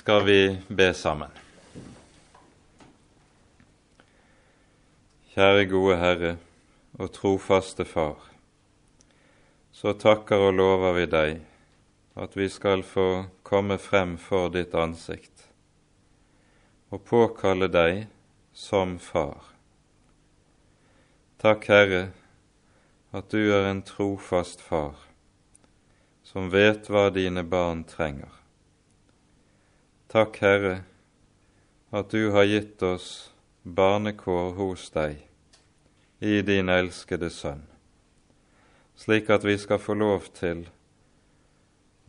skal vi be sammen. Kjære gode Herre og trofaste Far. Så takker og lover vi deg at vi skal få komme frem for ditt ansikt og påkalle deg som Far. Takk, Herre, at du er en trofast far som vet hva dine barn trenger. Takk, Herre, at du har gitt oss barnekår hos deg i din elskede Sønn, slik at vi skal få lov til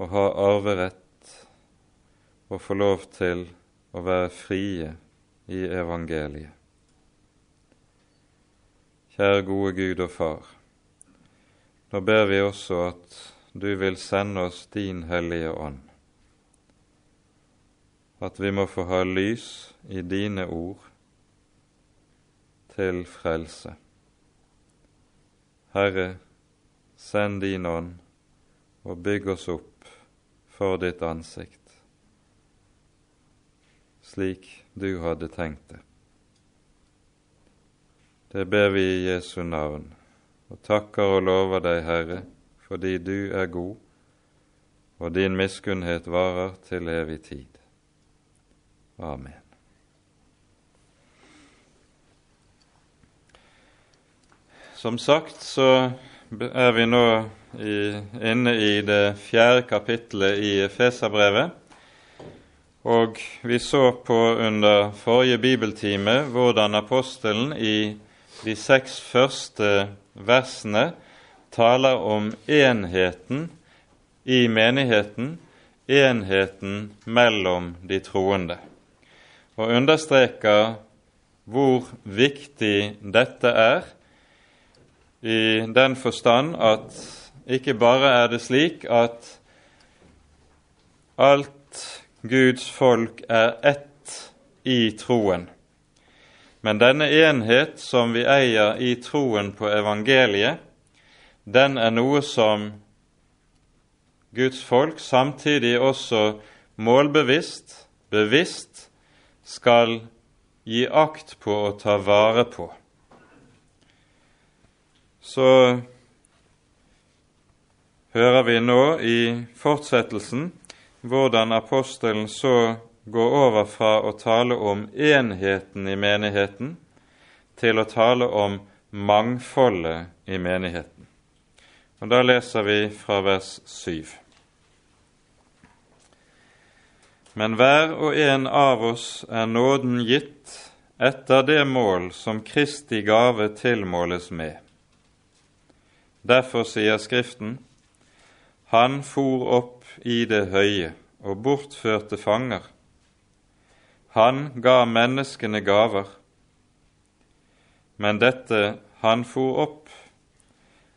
å ha arverett og få lov til å være frie i evangeliet. Kjære gode Gud og Far, nå ber vi også at du vil sende oss din Hellige Ånd, at vi må få ha lys i dine ord til frelse. Herre, send din ånd og bygg oss opp for ditt ansikt, slik du hadde tenkt det. Det ber vi i Jesu navn, og takker og lover deg, Herre, fordi du er god, og din miskunnhet varer til evig tid. Amen. Som sagt så er vi nå i, inne i det fjerde kapittelet i Feserbrevet. Og vi så på under forrige bibeltime hvordan apostelen i de seks første versene taler om enheten i menigheten, enheten mellom de troende, og understreker hvor viktig dette er i den forstand at ikke bare er det slik at alt Guds folk er ett i troen, men denne enhet som vi eier i troen på evangeliet, den er noe som Guds folk samtidig også målbevisst, bevisst, skal gi akt på å ta vare på så hører vi nå i fortsettelsen hvordan apostelen så går over fra å tale om enheten i menigheten til å tale om mangfoldet i menigheten. Og Da leser vi fra vers 7. Men hver og en av oss er nåden gitt etter det mål som Kristi gave tilmåles med. Derfor sier Skriften, Han for opp i det høye og bortførte fanger. Han ga menneskene gaver. Men dette han for opp,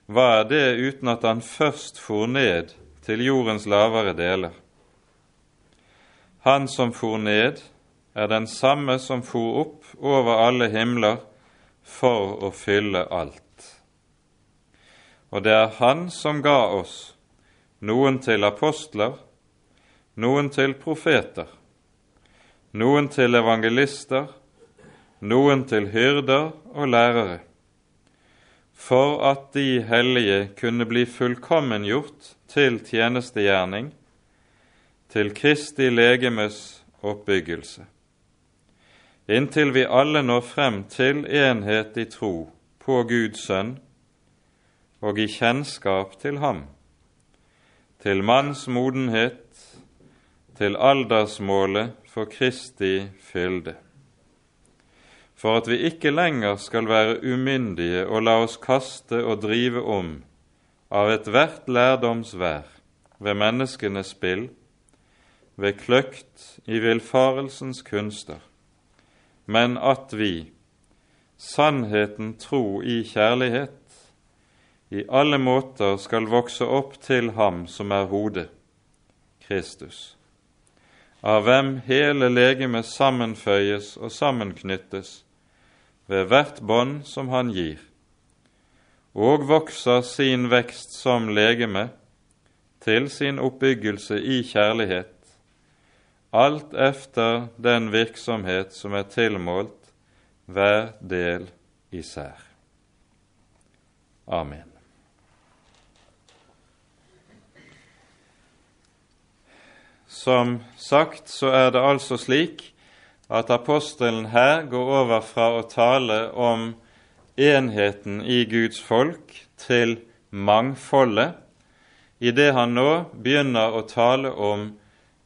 hva er det uten at han først for ned til jordens lavere deler? Han som for ned, er den samme som for opp over alle himler for å fylle alt. Og det er Han som ga oss noen til apostler, noen til profeter, noen til evangelister, noen til hyrder og lærere, for at de hellige kunne bli fullkommengjort til tjenestegjerning, til Kristi legemes oppbyggelse, inntil vi alle når frem til enhet i tro på Guds sønn, og i kjennskap til ham, til manns modenhet, til aldersmålet for Kristi fylde, for at vi ikke lenger skal være umyndige og la oss kaste og drive om av ethvert lærdomsvær ved menneskenes spill, ved kløkt i villfarelsens kunster, men at vi, sannheten tro i kjærlighet, i alle måter skal vokse opp til Ham som er hodet, Kristus, av hvem hele legemet sammenføyes og sammenknyttes ved hvert bånd som Han gir, og vokser sin vekst som legeme til sin oppbyggelse i kjærlighet, alt efter den virksomhet som er tilmålt hver del især. Amen. Som sagt så er det altså slik at apostelen her går over fra å tale om enheten i Guds folk til mangfoldet, idet han nå begynner å tale om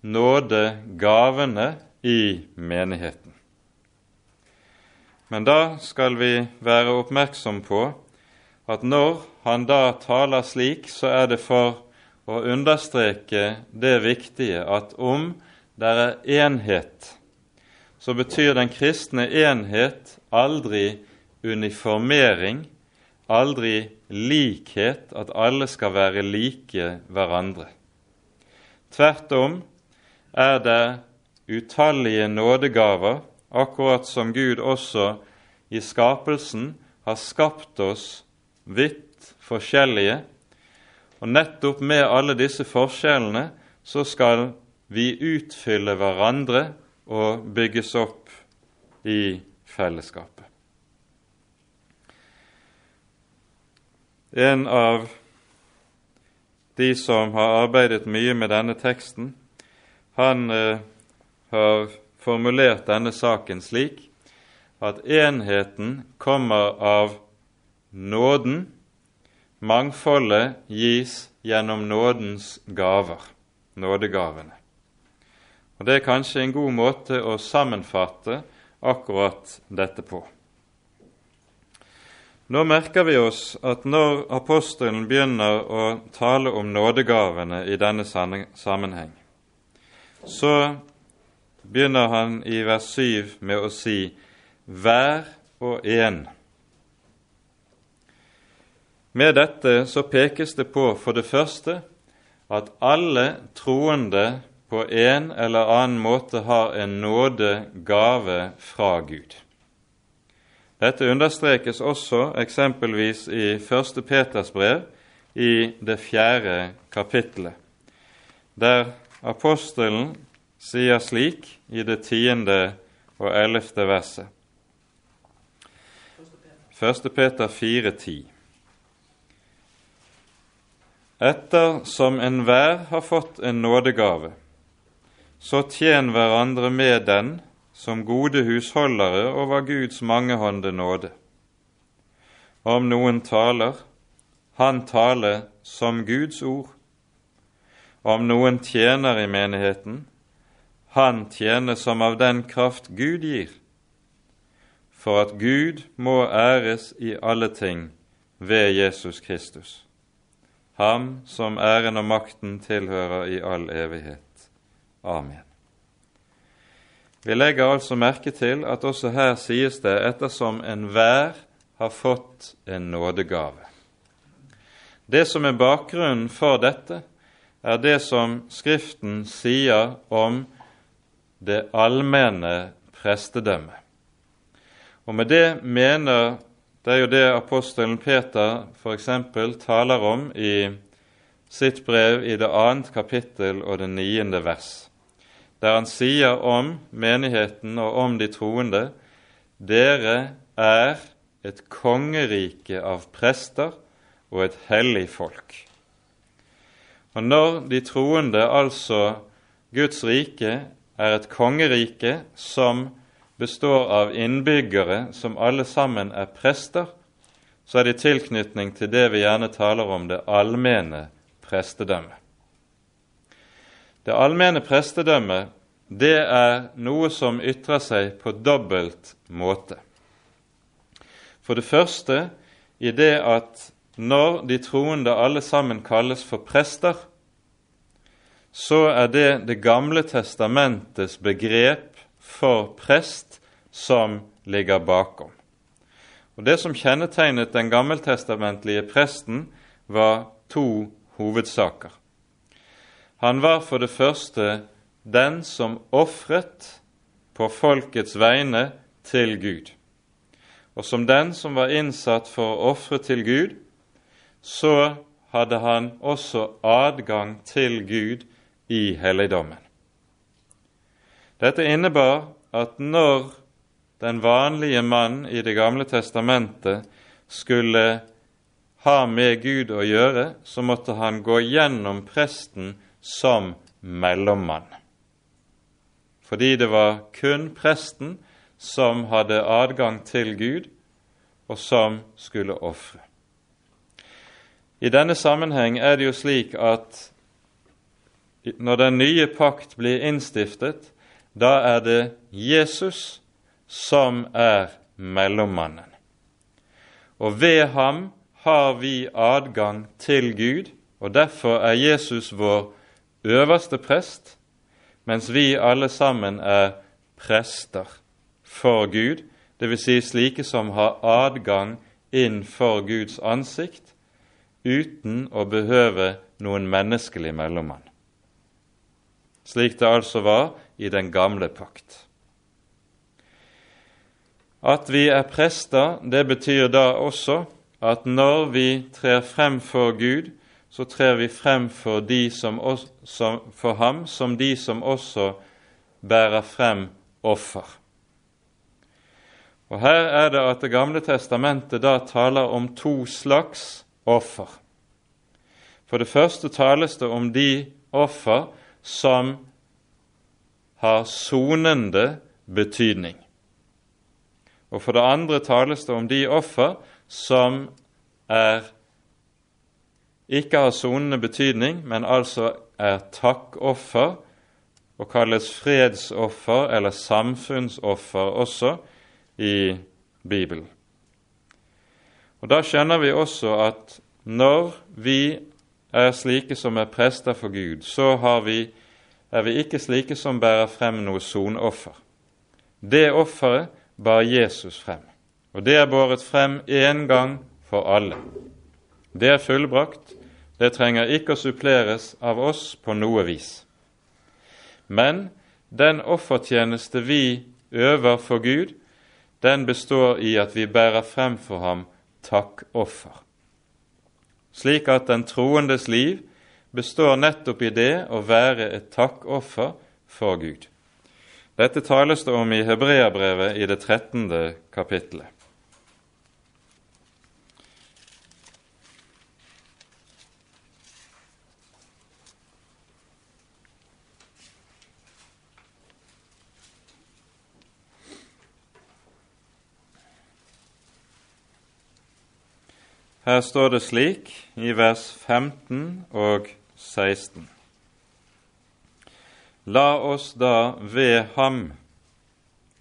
nådegavene i menigheten. Men da skal vi være oppmerksom på at når han da taler slik, så er det for å understreke det viktige at om det er enhet, så betyr den kristne enhet aldri uniformering, aldri likhet, at alle skal være like hverandre. Tvert om er det utallige nådegaver, akkurat som Gud også i skapelsen har skapt oss vidt forskjellige. Og nettopp med alle disse forskjellene så skal vi utfylle hverandre og bygges opp i fellesskapet. En av de som har arbeidet mye med denne teksten, han eh, har formulert denne saken slik at enheten kommer av nåden, mangfoldet gis gjennom nådens gaver, nådegavene. Og Det er kanskje en god måte å sammenfatte akkurat dette på. Nå merker vi oss at når apostelen begynner å tale om nådegavene i denne sammenheng, så begynner han i vers 7 med å si 'hver og en'. Med dette så pekes det på for det første at alle troende på en eller annen måte har en nådegave fra Gud. Dette understrekes også eksempelvis i 1. Peters brev i det fjerde kapittelet, der apostelen sier slik i det tiende og ellevte verset. 1. Peter 4,10. Etter som enhver har fått en nådegave, så tjen hverandre med den som gode husholdere over Guds mangehånde nåde. Om noen taler, han taler som Guds ord. Om noen tjener i menigheten, han tjener som av den kraft Gud gir, for at Gud må æres i alle ting ved Jesus Kristus, ham som æren og makten tilhører i all evighet. Amen. Vi legger altså merke til at også her sies det ettersom enhver har fått en nådegave. Det som er bakgrunnen for dette, er det som Skriften sier om det allmenne prestedømmet. Og med det mener Det er jo det apostelen Peter f.eks. taler om i sitt brev i det annet kapittel og det niende vers der han sier om menigheten og om de troende dere er et kongerike av prester og et hellig folk. Og når de troende, altså Guds rike, er et kongerike som består av innbyggere som alle sammen er prester, så er det i tilknytning til det vi gjerne taler om det allmenne prestedømmet. Det allmenne prestedømmet det er noe som ytrer seg på dobbelt måte. For det første i det at når de troende alle sammen kalles for prester, så er det Det gamle testamentets begrep for prest som ligger bakom. Og Det som kjennetegnet den gammeltestamentlige presten, var to hovedsaker. Han var for det første den som ofret på folkets vegne til Gud. Og som den som var innsatt for å ofre til Gud, så hadde han også adgang til Gud i helligdommen. Dette innebar at når den vanlige mann i Det gamle testamentet skulle ha med Gud å gjøre, så måtte han gå gjennom presten som mellommann. Fordi det var kun presten som hadde adgang til Gud, og som skulle ofre. I denne sammenheng er det jo slik at når den nye pakt blir innstiftet, da er det Jesus som er mellommannen. Og ved ham har vi adgang til Gud, og derfor er Jesus vår øverste prest, mens vi alle sammen er prester for Gud, dvs. Si slike som har adgang inn for Guds ansikt uten å behøve noen menneskelig mellommann. Slik det altså var i den gamle pakt. At vi er prester, det betyr da også at når vi trer frem for Gud, så trer vi frem for, som, som, for ham som de som også bærer frem offer. Og Her er det at Det gamle testamentet da taler om to slags offer. For det første tales det om de offer som har sonende betydning. Og for det andre tales det om de offer som er ikke har sonende betydning, men altså er takkoffer og kalles fredsoffer eller samfunnsoffer også i Bibelen. Og Da skjønner vi også at når vi er slike som er prester for Gud, så vi, er vi ikke slike som bærer frem noe sonoffer. Det offeret bar Jesus frem, og det er båret frem én gang for alle. Det er fullbrakt, det trenger ikke å suppleres av oss på noe vis. Men den offertjeneste vi øver for Gud, den består i at vi bærer frem for ham takkoffer. Slik at den troendes liv består nettopp i det å være et takkoffer for Gud. Dette tales det om i Hebreabrevet i det 13. kapittelet. Her står det slik i vers 15 og 16. La oss da ved ham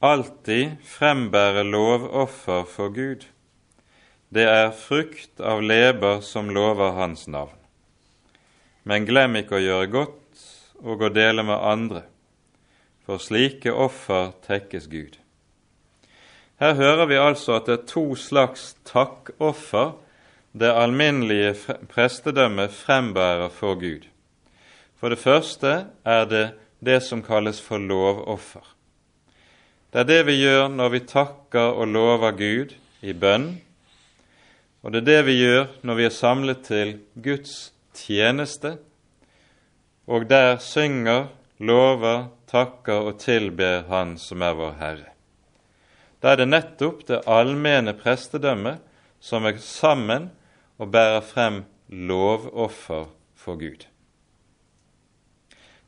alltid frembære lovoffer for Gud. Det er frukt av leber som lover Hans navn. Men glem ikke å gjøre godt og å dele med andre, for slike offer tekkes Gud. Her hører vi altså at det er to slags takkoffer det alminnelige prestedømmet frembærer for Gud. For det første er det det som kalles for lovoffer. Det er det vi gjør når vi takker og lover Gud i bønn, og det er det vi gjør når vi er samlet til Guds tjeneste, og der synger, lover, takker og tilber Han som er vår Herre. Da er det nettopp det allmenne prestedømmet som er sammen og bærer frem lovoffer for Gud.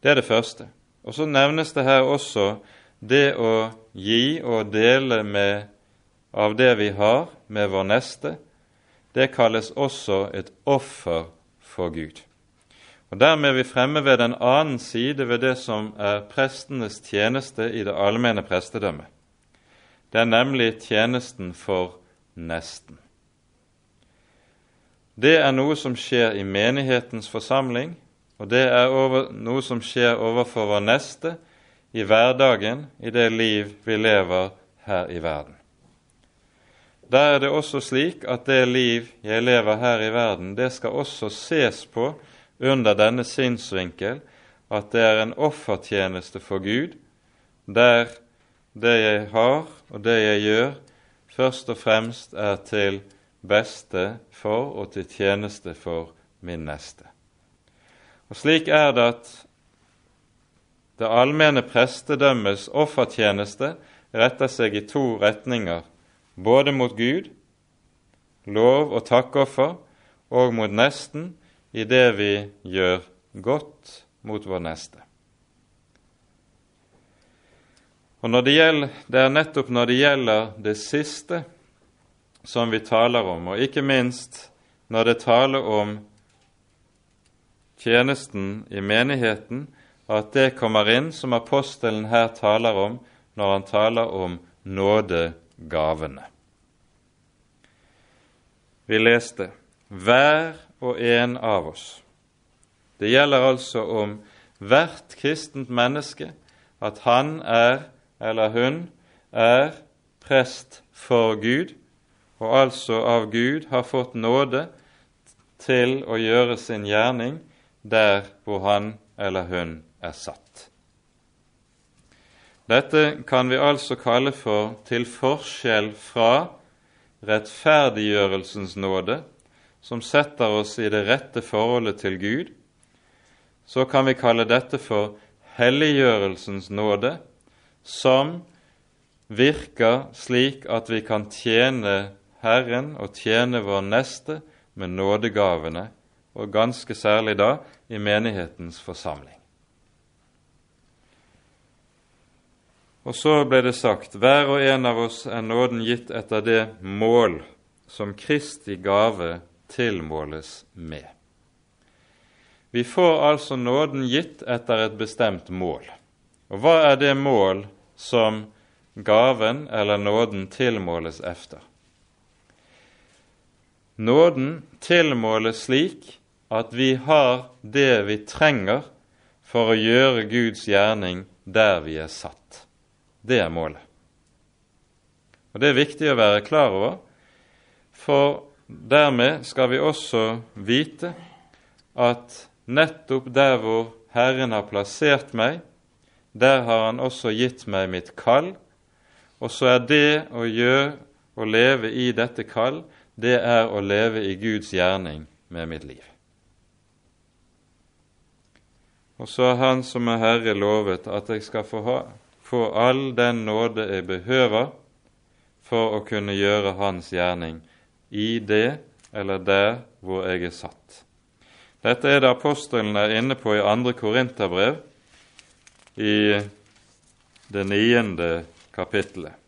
Det er det første. Og så nevnes det her også det å gi og dele med, av det vi har, med vår neste. Det kalles også et offer for Gud. Og Dermed er vi fremme ved den annen side ved det som er prestenes tjeneste i det allmenne prestedømmet. Det er nemlig tjenesten for nesten. Det er noe som skjer i menighetens forsamling, og det er over, noe som skjer overfor vår neste i hverdagen, i det liv vi lever her i verden. Der er det også slik at det liv jeg lever her i verden, det skal også ses på under denne sinnsvinkel at det er en offertjeneste for Gud, der det jeg har og det jeg gjør, først og fremst er til beste for og til tjeneste for min neste. Og Slik er det at det allmenne prestedømmes offertjeneste retter seg i to retninger, både mot Gud, lov og takkoffer, og mot nesten i det vi gjør godt mot vår neste. Og det, gjelder, det er nettopp når det gjelder det siste som vi taler om, og ikke minst når det taler om tjenesten i menigheten, at det kommer inn, som apostelen her taler om når han taler om nådegavene. Vi leste hver og en av oss. Det gjelder altså om hvert kristent menneske at han er, eller hun, er prest for Gud, og altså av Gud har fått nåde til å gjøre sin gjerning der hvor han eller hun er satt. Dette kan vi altså kalle for til forskjell fra rettferdiggjørelsens nåde, som setter oss i det rette forholdet til Gud, så kan vi kalle dette for helliggjørelsens nåde, som virker slik at vi kan tjene Herren og tjene vår neste med nådegavene, og ganske særlig da i menighetens forsamling. Og så ble det sagt hver og en av oss er nåden gitt etter det mål som Kristi gave tilmåles med. Vi får altså nåden gitt etter et bestemt mål. Og hva er det mål som gaven eller nåden tilmåles efter? Nåden tilmåles slik at vi har det vi trenger for å gjøre Guds gjerning der vi er satt. Det er målet. Og Det er viktig å være klar over, for dermed skal vi også vite at nettopp der hvor Herren har plassert meg, der har Han også gitt meg mitt kall, og så er det å gjøre og leve i dette kall, det er å leve i Guds gjerning med mitt liv. Og så har Han som er Herre lovet at jeg skal få ha, få all den nåde jeg behøver for å kunne gjøre Hans gjerning i det eller der hvor jeg er satt. Dette er det apostelen er inne på i andre Korinterbrev, i det niende kapittelet.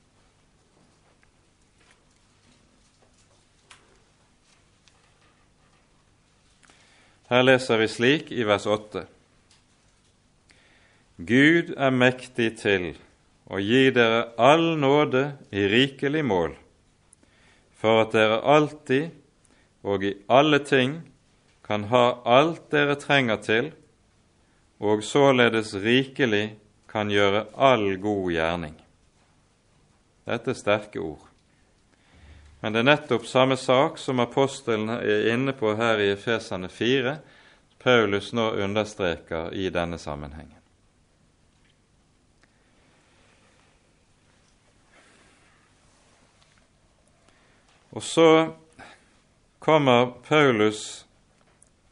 Her leser vi slik i vers 8. Gud er mektig til å gi dere all nåde i rikelig mål, for at dere alltid og i alle ting kan ha alt dere trenger til, og således rikelig kan gjøre all god gjerning. Dette er sterke ord. Men det er nettopp samme sak som apostelen er inne på her i Efesane 4, Paulus nå understreker i denne sammenhengen. Og så kommer Paulus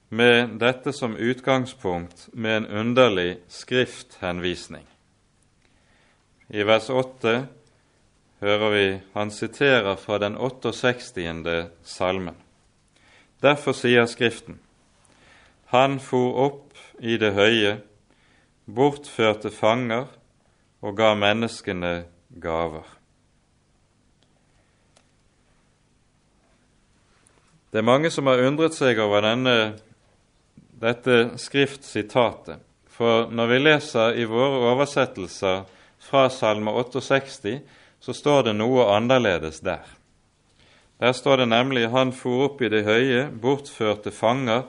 med dette som utgangspunkt med en underlig skrifthenvisning. I vers 8 hører vi han siterer fra den 68. salmen. Derfor sier Skriften:" Han for opp i det høye, bortførte fanger og ga menneskene gaver. Det er mange som har undret seg over denne, dette skriftsitatet. For når vi leser i våre oversettelser fra Salme 68, så står det noe annerledes der. Der står det nemlig 'Han for opp i det høye, bortførte fanger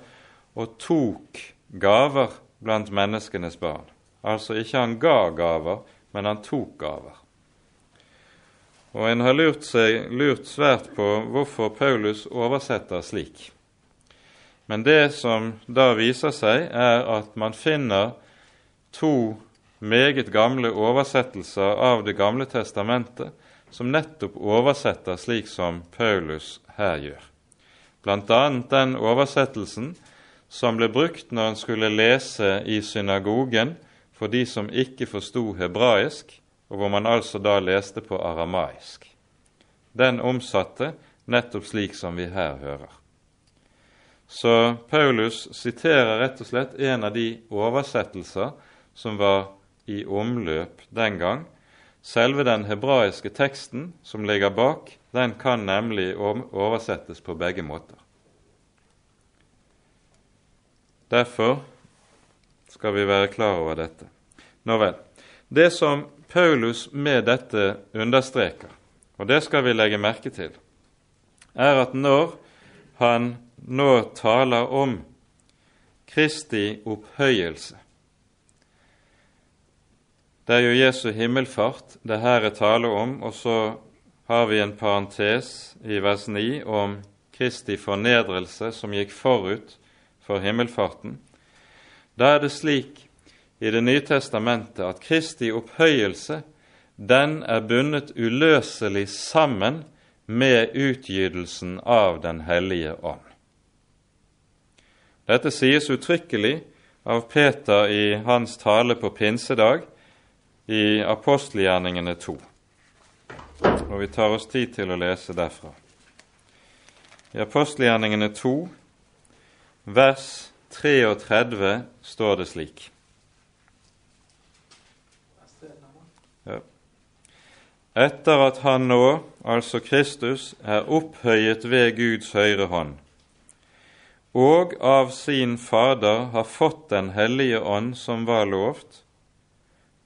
og tok gaver blant menneskenes barn'. Altså ikke han ga gaver, men han tok gaver. Og en har lurt, seg, lurt svært på hvorfor Paulus oversetter slik. Men det som da viser seg, er at man finner to meget gamle oversettelser av Det gamle testamentet som nettopp oversetter slik som Paulus her gjør. Annet den oversettelsen som ble brukt når en skulle lese i synagogen for de som ikke forsto hebraisk, og hvor man altså da leste på aramaisk. Den omsatte nettopp slik som vi her hører. Så Paulus siterer rett og slett en av de oversettelser som var i omløp den gang. Selve den hebraiske teksten som ligger bak, den kan nemlig oversettes på begge måter. Derfor skal vi være klar over dette. Nå vel. Det som Paulus med dette understreker, og det skal vi legge merke til, er at når han nå taler om Kristi opphøyelse Det er jo Jesu himmelfart det her er tale om, og så har vi en parentes i vers 9 om Kristi fornedrelse som gikk forut for himmelfarten. Da er det slik i Det nye testamentet at Kristi opphøyelse den er bundet uløselig sammen med utgytelsen av Den hellige ånd. Dette sies uttrykkelig av Peter i hans tale på pinsedag i apostelgjerningene 2. Og vi tar oss tid til å lese derfra. I apostelgjerningene 2, vers 33, står det slik. Etter at han nå, altså Kristus, er opphøyet ved Guds høyre hånd, og av sin Fader har fått Den hellige ånd som var lovt,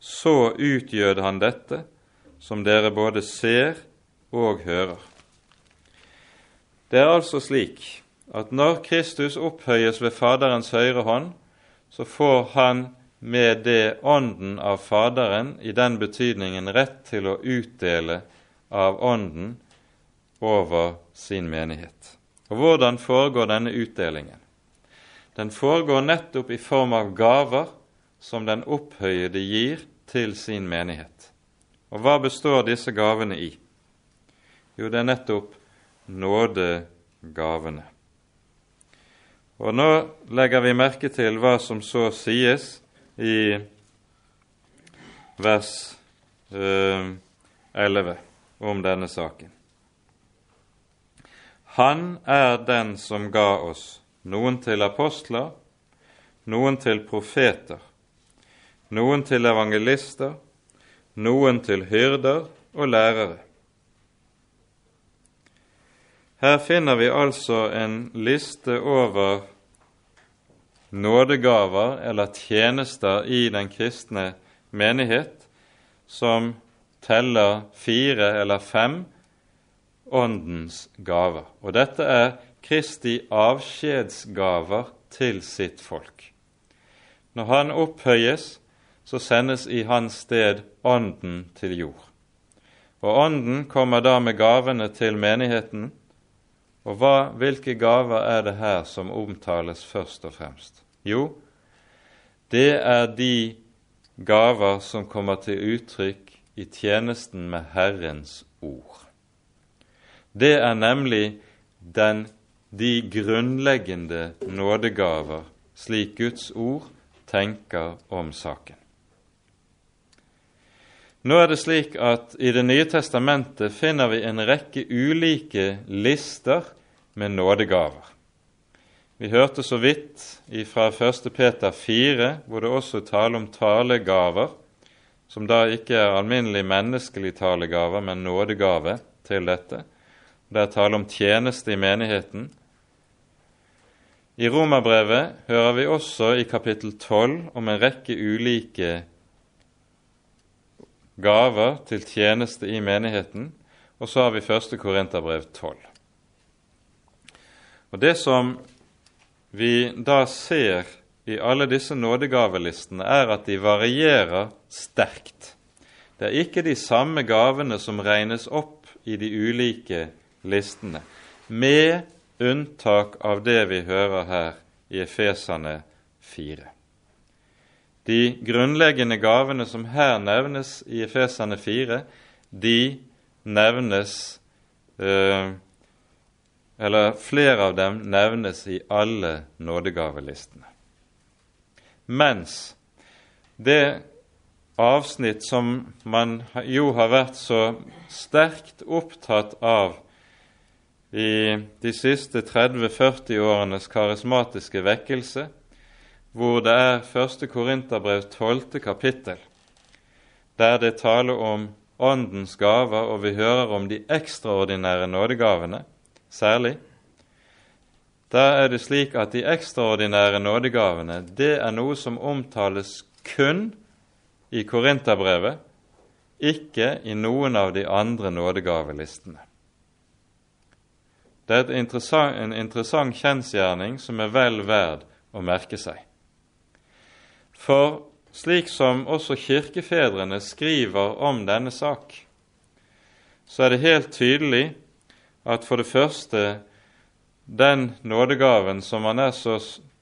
så utgjød han dette, som dere både ser og hører. Det er altså slik at når Kristus opphøyes ved Faderens høyre hånd, så får han med det Ånden av Faderen i den betydningen rett til å utdele av Ånden over sin menighet. Og hvordan foregår denne utdelingen? Den foregår nettopp i form av gaver som den opphøyede gir til sin menighet. Og hva består disse gavene i? Jo, det er nettopp nådegavene. Og nå legger vi merke til hva som så sies i vers eh, 11 om denne saken. Han er den som ga oss noen til apostler, noen til profeter, noen til evangelister, noen til hyrder og lærere. Her finner vi altså en liste over nådegaver eller tjenester i den kristne menighet som teller fire eller fem åndens gaver. Og dette er Kristi avskjedsgaver til sitt folk. Når han opphøyes, så sendes i hans sted Ånden til jord. Og Ånden kommer da med gavene til menigheten. Og hva, hvilke gaver er det her som omtales først og fremst? Jo, det er de gaver som kommer til uttrykk i tjenesten med Herrens ord. Det er nemlig den, de grunnleggende nådegaver, slik Guds ord tenker om saken. Nå er det slik at i Det nye testamentet finner vi en rekke ulike lister med nådegaver. Vi hørte så vidt fra 1. Peter 4, hvor det også taler om talegaver, som da ikke er alminnelig menneskelige talegaver, men nådegave til dette. Det er tale om tjeneste i menigheten. I Romerbrevet hører vi også i kapittel 12 om en rekke ulike gaver til tjeneste i menigheten, og så har vi første Korinterbrev 12. Og Det som vi da ser i alle disse nådegavelistene, er at de varierer sterkt. Det er ikke de samme gavene som regnes opp i de ulike listene, med unntak av det vi hører her i Efesane 4. De grunnleggende gavene som her nevnes i Efesane 4, de nevnes eh, Eller flere av dem nevnes i alle nådegavelistene. Mens det avsnitt som man jo har vært så sterkt opptatt av i de siste 30-40 årenes karismatiske vekkelse, hvor det er 1. Korinterbrev 12. kapittel, der det taler om Åndens gaver, og vi hører om de ekstraordinære nådegavene særlig. Der er det slik at de ekstraordinære nådegavene det er noe som omtales kun i Korinterbrevet, ikke i noen av de andre nådegavelistene. Det er interessant, en interessant kjensgjerning som er vel verd å merke seg. For slik som også kirkefedrene skriver om denne sak, så er det helt tydelig at for det første den nådegaven som man er så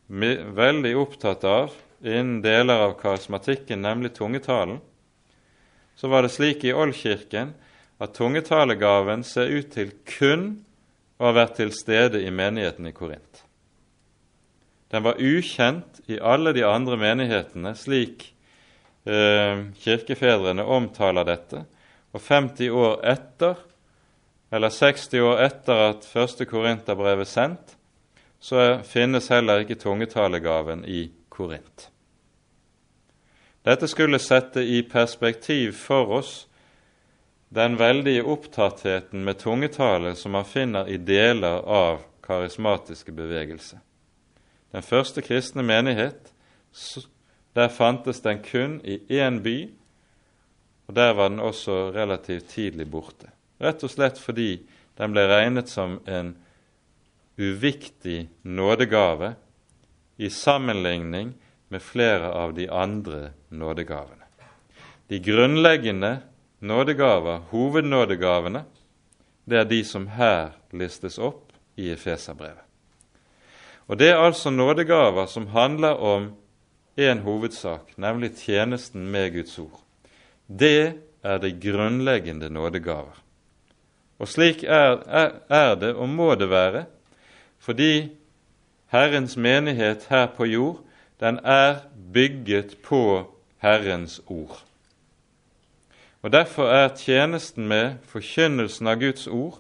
veldig opptatt av innen deler av karismatikken, nemlig tungetalen, så var det slik i Oldkirken at tungetalegaven ser ut til kun å ha vært til stede i menigheten i Korint. Den var ukjent i alle de andre menighetene, slik eh, kirkefedrene omtaler dette. Og 50 år etter, eller 60 år etter at første Korinterbrev er sendt, så finnes heller ikke tungetalegaven i Korint. Dette skulle sette i perspektiv for oss den veldige opptattheten med tungetale som man finner i deler av karismatiske bevegelse. Den første kristne menighet, der fantes den kun i én by, og der var den også relativt tidlig borte. Rett og slett fordi den ble regnet som en uviktig nådegave i sammenligning med flere av de andre nådegavene. De grunnleggende nådegaver, hovednådegavene, det er de som her listes opp i Efeserbrevet. Og det er altså nådegaver som handler om én hovedsak, nemlig tjenesten med Guds ord. Det er det grunnleggende nådegaver. Og slik er, er, er det og må det være, fordi Herrens menighet her på jord den er bygget på Herrens ord. Og Derfor er tjenesten med forkynnelsen av Guds ord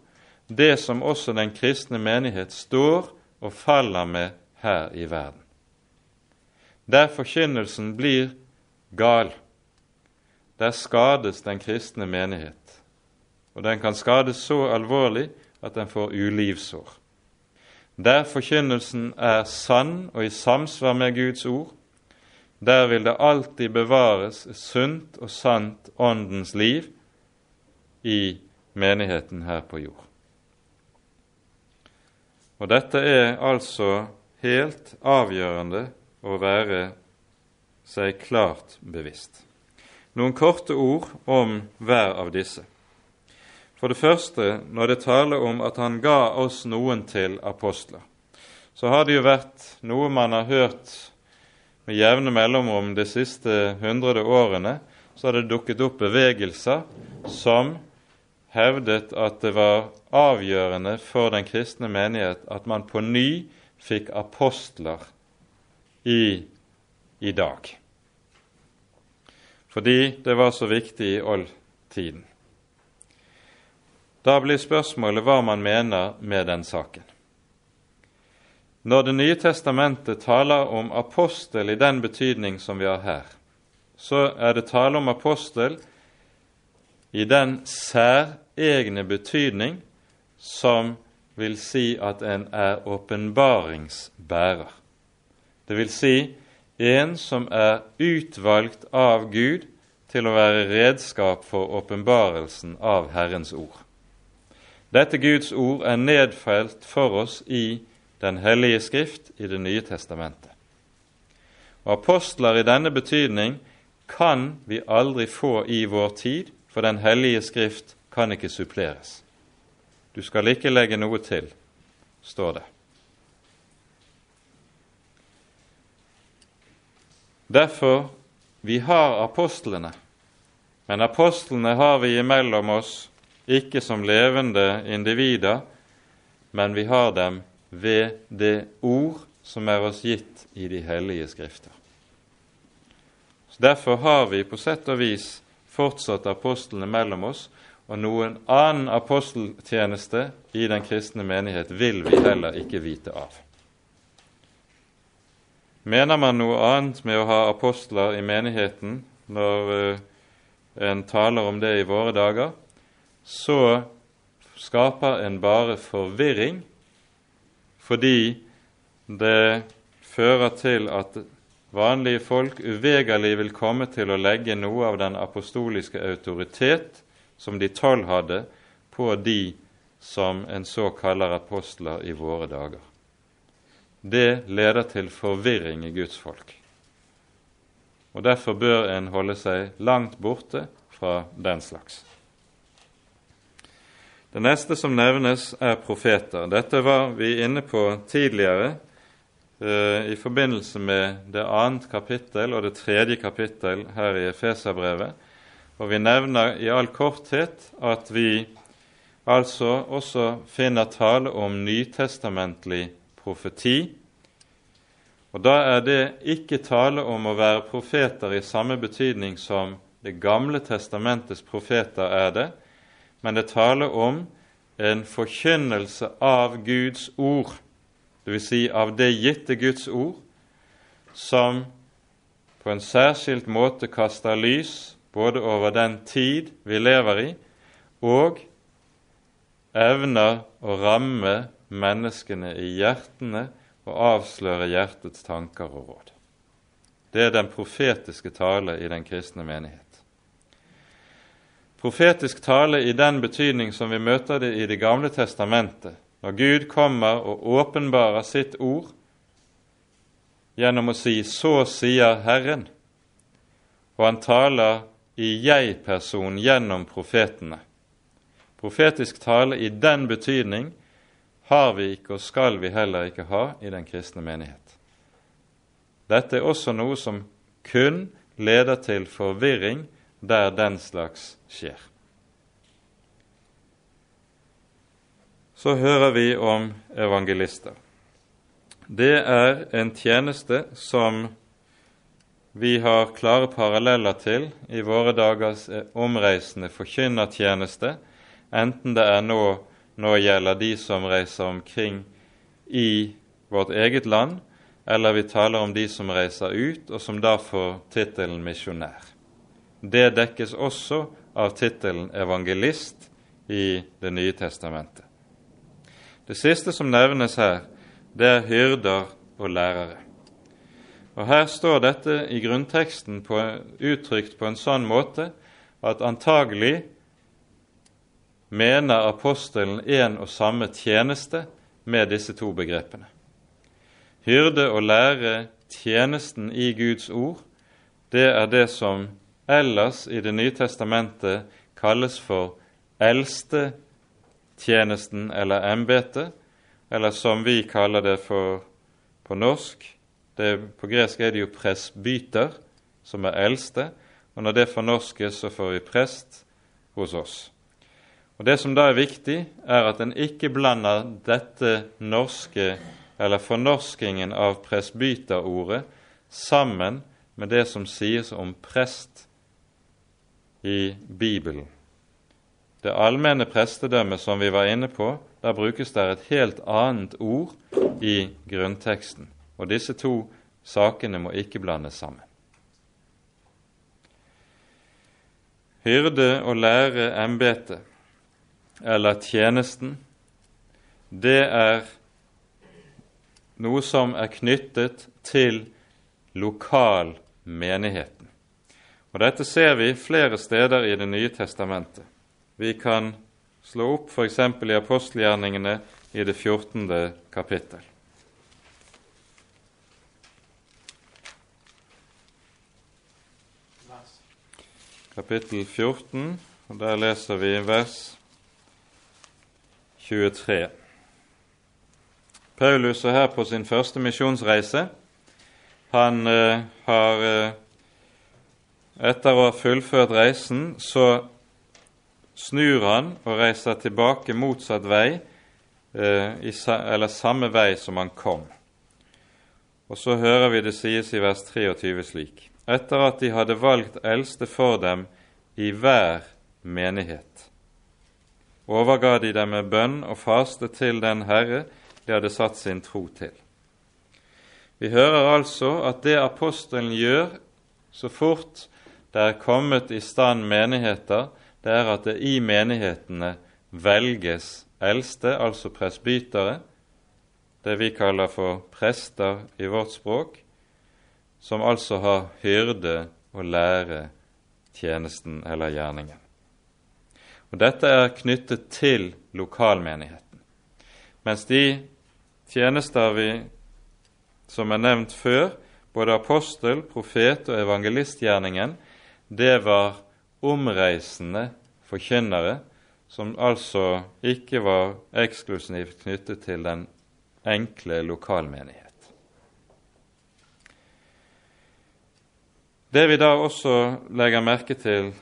det som også den kristne menighet står og faller med her i verden. Der forkynnelsen blir gal, der skades den kristne menighet. Og den kan skades så alvorlig at den får ulivsår. Der forkynnelsen er sann og i samsvar med Guds ord, der vil det alltid bevares sunt og sant Åndens liv i menigheten her på jord. Og dette er altså helt avgjørende å være seg klart bevisst. Noen korte ord om hver av disse. For det første, når det taler om at han ga oss noen til apostler, så har det jo vært noe man har hørt med jevne mellomrom de siste hundrede årene, så har det dukket opp bevegelser som hevdet at det var avgjørende for den kristne menighet at man på ny fikk apostler i, i dag. Fordi det var så viktig i oldtiden. Da blir spørsmålet hva man mener med den saken. Når Det nye testamentet taler om apostel i den betydning som vi har her, så er det tale om apostel i den særegne betydning som vil si at en er åpenbaringsbærer. Det vil si en som er utvalgt av Gud til å være redskap for åpenbarelsen av Herrens ord. Dette Guds ord er nedfelt for oss i Den hellige skrift i Det nye testamentet. Og Apostler i denne betydning kan vi aldri få i vår tid, for Den hellige skrift kan ikke suppleres. Du skal ikke legge noe til, står det. Derfor vi har apostlene, men apostlene har vi imellom oss ikke som levende individer, men vi har dem ved det ord som er oss gitt i de hellige skrifter. Derfor har vi på sett og vis fortsatt apostlene mellom oss, og noen annen aposteltjeneste i den kristne menighet vil vi heller ikke vite av. Mener man noe annet med å ha apostler i menigheten når uh, en taler om det i våre dager, så skaper en bare forvirring fordi det fører til at vanlige folk uvegerlig vil komme til å legge noe av den apostoliske autoritet som de tolv hadde, på de som en så kaller apostler i våre dager. Det leder til forvirring i Guds folk. Og Derfor bør en holde seg langt borte fra den slags. Det neste som nevnes, er profeter. Dette var vi inne på tidligere i forbindelse med det annet kapittel og det tredje kapittel her i Efeserbrevet. Og vi nevner i all korthet at vi altså også finner tale om nytestamentlig profeti. Og da er det ikke tale om å være profeter i samme betydning som Det gamle testamentets profeter er det, men det taler om en forkynnelse av Guds ord, dvs. Si av det gitte Guds ord, som på en særskilt måte kaster lys både over den tid vi lever i, og evner å ramme menneskene i hjertene og avsløre hjertets tanker og råd. Det er den profetiske tale i den kristne menighet. Profetisk tale i den betydning som vi møter det i Det gamle testamentet, når Gud kommer og åpenbarer sitt ord gjennom å si 'Så sier Herren', og han taler i jeg-person gjennom profetene. Profetisk tale i den betydning har vi ikke og skal vi heller ikke ha i den kristne menighet. Dette er også noe som kun leder til forvirring der den slags skjer. Så hører vi om evangelister. Det er en tjeneste som vi har klare paralleller til i våre dagers omreisende forkynnertjeneste, enten det er nå, nå gjelder de som reiser omkring i vårt eget land, eller vi taler om de som reiser ut, og som da får tittelen misjonær. Det dekkes også av tittelen evangelist i Det nye testamentet. Det siste som nevnes her, det er hyrder og lærere. Og Her står dette i grunnteksten på, uttrykt på en sånn måte at antagelig mener apostelen en og samme tjeneste med disse to begrepene. Hyrde og lære tjenesten i Guds ord, det er det som ellers i Det nye testamentet kalles for eldstetjenesten eller embetet, eller som vi kaller det for på norsk. Det, på gresk er det jo presbyter, som er eldste, og når det fornorskes, så får vi prest hos oss. Og Det som da er viktig, er at en ikke blander dette norske, eller fornorskingen av presbyterordet, sammen med det som sies om prest i Bibelen. Det allmenne prestedømmet som vi var inne på, der brukes det et helt annet ord i grunnteksten. Og disse to sakene må ikke blandes sammen. Hyrde og lære embetet, eller tjenesten, det er noe som er knyttet til lokalmenigheten. Og Dette ser vi flere steder i Det nye testamentet. Vi kan slå opp f.eks. i apostelgjerningene i det 14. kapittel. Kapittel 14, og der leser vi vers 23. Paulus er her på sin første misjonsreise. Han eh, har eh, etter å ha fullført reisen, så snur han og reiser tilbake motsatt vei, eh, eller samme vei som han kom. Og så hører vi det sies i vers 23 slik.: etter at de hadde valgt eldste for dem i hver menighet. Overga de dem med bønn og faste til den Herre de hadde satt sin tro til. Vi hører altså at det apostelen gjør så fort det er kommet i stand menigheter, det er at det i menighetene velges eldste, altså presbytere, det vi kaller for prester i vårt språk, som altså har hyrde og lære tjenesten eller gjerningen. Og Dette er knyttet til lokalmenigheten. Mens de tjenester vi, som er nevnt før, både apostel, profet og evangelistgjerningen, det var omreisende forkynnere som altså ikke var eksklusivt knyttet til den enkle lokalmenighet. Det vi da også legger merke til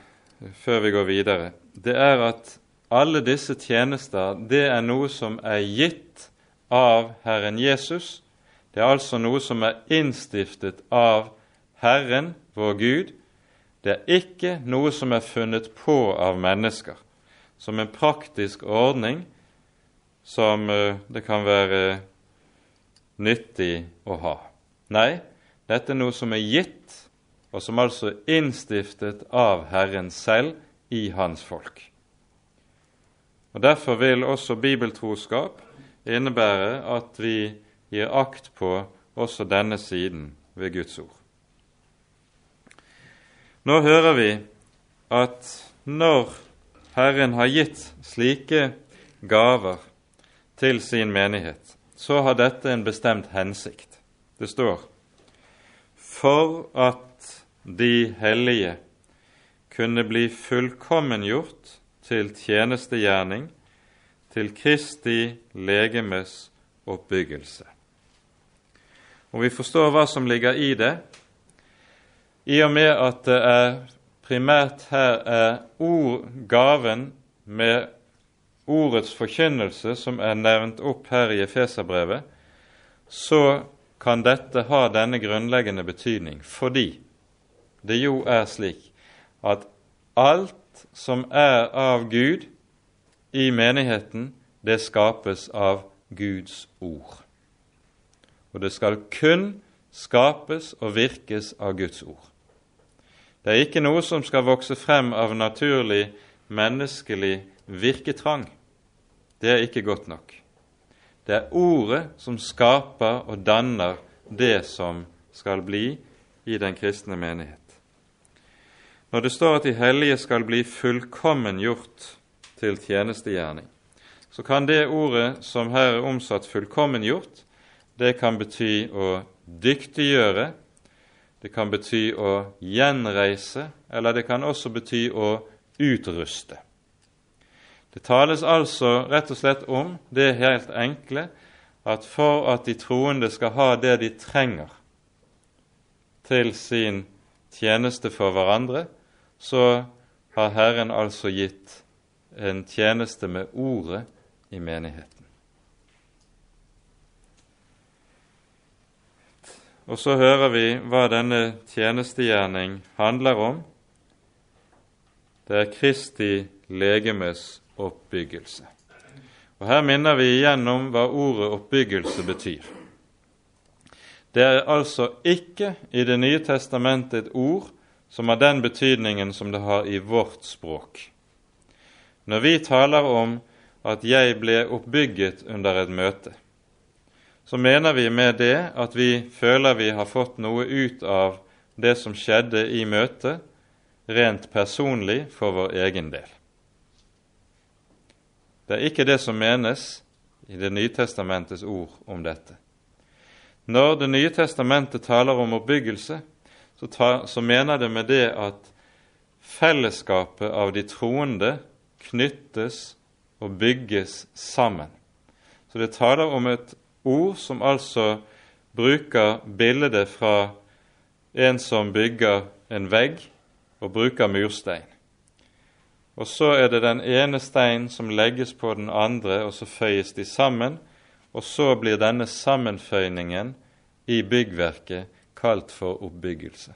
før vi går videre, det er at alle disse tjenester det er noe som er gitt av Herren Jesus. Det er altså noe som er innstiftet av Herren, vår Gud. Det er ikke noe som er funnet på av mennesker, som en praktisk ordning som eh, det kan være nyttig å ha. Nei, dette er noe som er gitt, og som altså er innstiftet av Herren selv i Hans folk. Og Derfor vil også bibeltroskap innebære at vi gir akt på også denne siden ved Guds ord. Nå hører vi at når Herren har gitt slike gaver til sin menighet, så har dette en bestemt hensikt. Det står for at de hellige kunne bli fullkommengjort til tjenestegjerning, til Kristi legemes oppbyggelse. Og Vi forstår hva som ligger i det, i og med at det er primært her er ord, gaven med ordets forkynnelse som er nevnt opp her i Efeserbrevet, så kan dette ha denne grunnleggende betydning fordi det jo er slik at alt som er av Gud i menigheten, det skapes av Guds ord. Og det skal kun skapes og virkes av Guds ord. Det er ikke noe som skal vokse frem av naturlig menneskelig virketrang. Det er ikke godt nok. Det er Ordet som skaper og danner det som skal bli i den kristne menighet. Når det står at de hellige skal bli fullkommen gjort til tjenestegjerning, så kan det ordet som her er omsatt 'fullkommen gjort', det kan bety å dyktiggjøre, det kan bety å gjenreise, eller det kan også bety å utruste. Det tales altså rett og slett om det helt enkle at for at de troende skal ha det de trenger til sin tjeneste for hverandre, så har Herren altså gitt en tjeneste med ordet i menigheten. Og så hører vi hva denne tjenestegjerning handler om. Det er Kristi legemes oppbyggelse. Og Her minner vi igjennom hva ordet oppbyggelse betyr. Det er altså ikke i Det nye testamentet et ord som har den betydningen som det har i vårt språk. Når vi taler om at 'jeg ble oppbygget under et møte', så mener vi med det at vi føler vi har fått noe ut av det som skjedde i møtet, rent personlig for vår egen del. Det er ikke det som menes i Det nye testamentets ord om dette. Når Det nye testamentet taler om oppbyggelse, så, ta, så mener det med det at fellesskapet av de troende knyttes og bygges sammen. Så det taler om et ord som altså bruker bildet fra en som bygger en vegg og bruker murstein. Og så er det den ene steinen som legges på den andre, og så føyes de sammen. Og så blir denne sammenføyningen i byggverket kalt for oppbyggelse.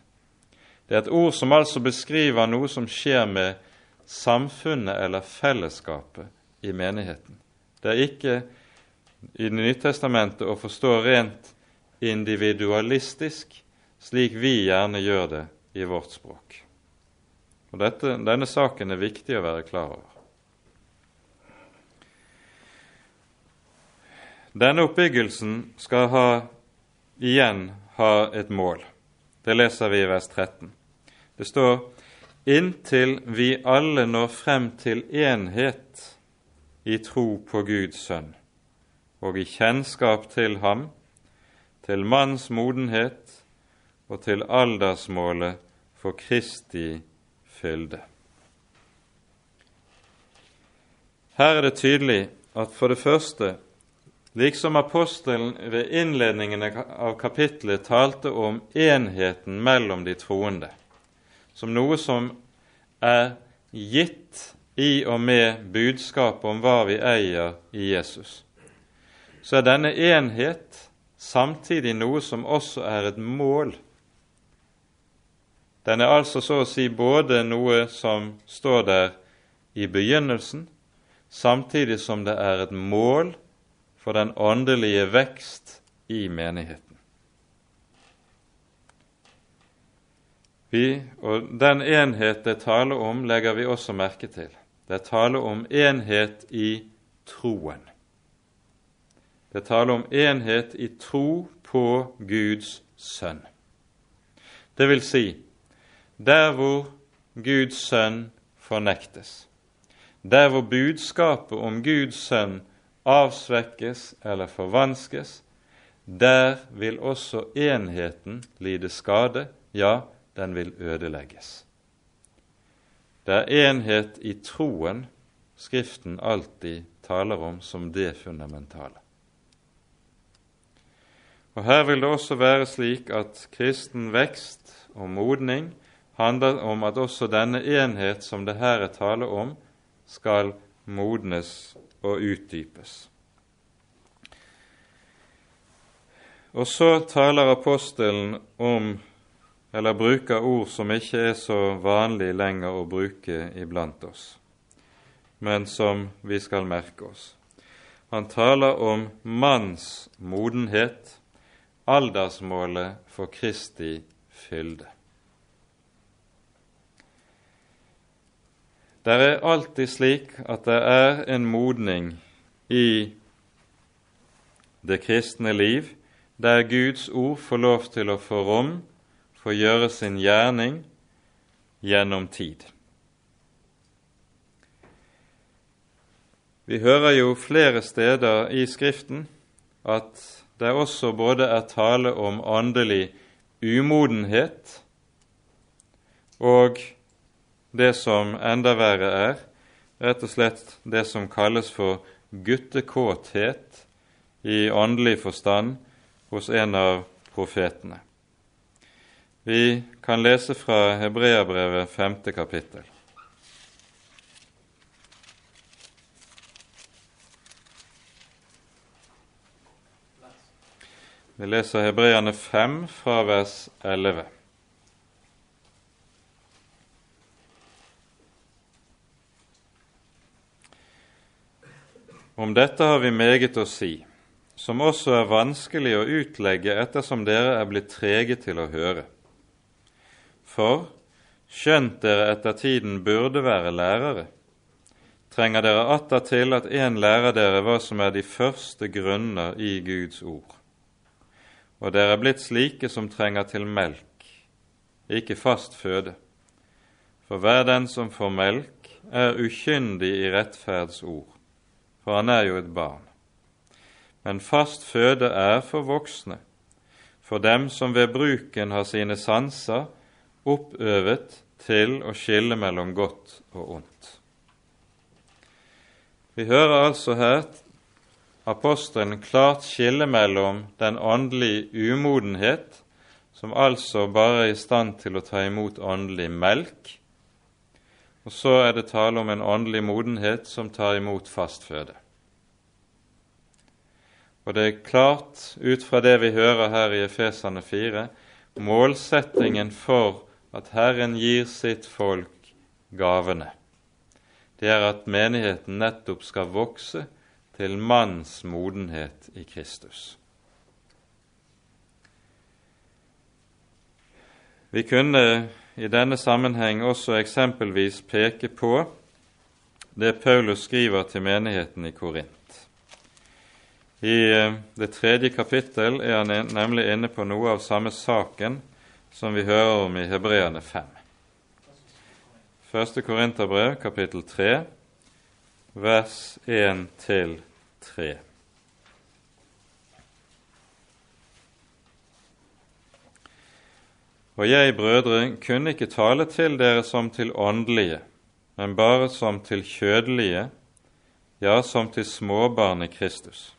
Det er et ord som altså beskriver noe som skjer med samfunnet eller fellesskapet i menigheten. Det er ikke i Det nye testamentet å forstå rent individualistisk, slik vi gjerne gjør det i vårt språk. Og dette, Denne saken er viktig å være klar over. Denne oppbyggelsen skal ha, igjen ha et mål. Det leser vi i vers 13. Det står inntil vi alle når frem til enhet i tro på Guds sønn og i kjennskap til ham, til manns modenhet og til aldersmålet for Kristi fylde. Her er det tydelig at for det første Liksom apostelen ved innledningen av kapittelet talte om enheten mellom de troende, som noe som er gitt i og med budskapet om hva vi eier i Jesus, så er denne enhet samtidig noe som også er et mål. Den er altså så å si både noe som står der i begynnelsen, samtidig som det er et mål for den åndelige vekst i menigheten. Vi, og Den enhet det taler om, legger vi også merke til. Det taler om enhet i troen. Det taler om enhet i tro på Guds sønn. Det vil si, der hvor Guds sønn fornektes, der hvor budskapet om Guds sønn avsvekkes eller forvanskes, der vil også enheten lide skade, ja, den vil ødelegges. Det er enhet i troen Skriften alltid taler om som det fundamentale. Og Her vil det også være slik at kristen vekst og modning handler om at også denne enhet som det her er tale om, skal modnes og utdypes. Og så taler apostelen om, eller bruker ord som ikke er så vanlig lenger å bruke iblant oss, men som vi skal merke oss. Han taler om manns modenhet, aldersmålet for Kristi fylde. Det er alltid slik at det er en modning i det kristne liv der Guds ord får lov til å få rom for å gjøre sin gjerning gjennom tid. Vi hører jo flere steder i Skriften at det også både er tale om åndelig umodenhet og det som enda verre er, rett og slett det som kalles for guttekåthet i åndelig forstand hos en av profetene. Vi kan lese fra Hebreabrevet femte kapittel. Vi leser Hebreerne 5 fra vers 11. Om dette har vi meget å si, som også er vanskelig å utlegge ettersom dere er blitt trege til å høre. For skjønt dere etter tiden burde være lærere, trenger dere atter til at en lærer dere hva som er de første grunner i Guds ord. Og dere er blitt slike som trenger til melk, ikke fast føde. For hver den som får melk, er ukyndig i rettferdsord, for han er jo et barn. Men fast føde er for voksne, for dem som ved bruken har sine sanser oppøvet til å skille mellom godt og ondt. Vi hører altså her apostelen klart skille mellom den åndelige umodenhet, som altså bare er i stand til å ta imot åndelig melk, og så er det tale om en åndelig modenhet som tar imot fastføde. Og det er klart, ut fra det vi hører her i Efesane 4, målsettingen for at Herren gir sitt folk gavene. Det er at menigheten nettopp skal vokse til manns modenhet i Kristus. Vi kunne i denne sammenheng også eksempelvis peke på det Paulus skriver til menigheten i Korint. I eh, det tredje kapittel er han nemlig inne på noe av samme saken som vi hører om i Hebreane 5. Første Korinterbrev, kapittel 3, vers 1-3. Og jeg, brødre, kunne ikke tale til dere som til åndelige, men bare som til kjødelige, ja, som til småbarn i Kristus.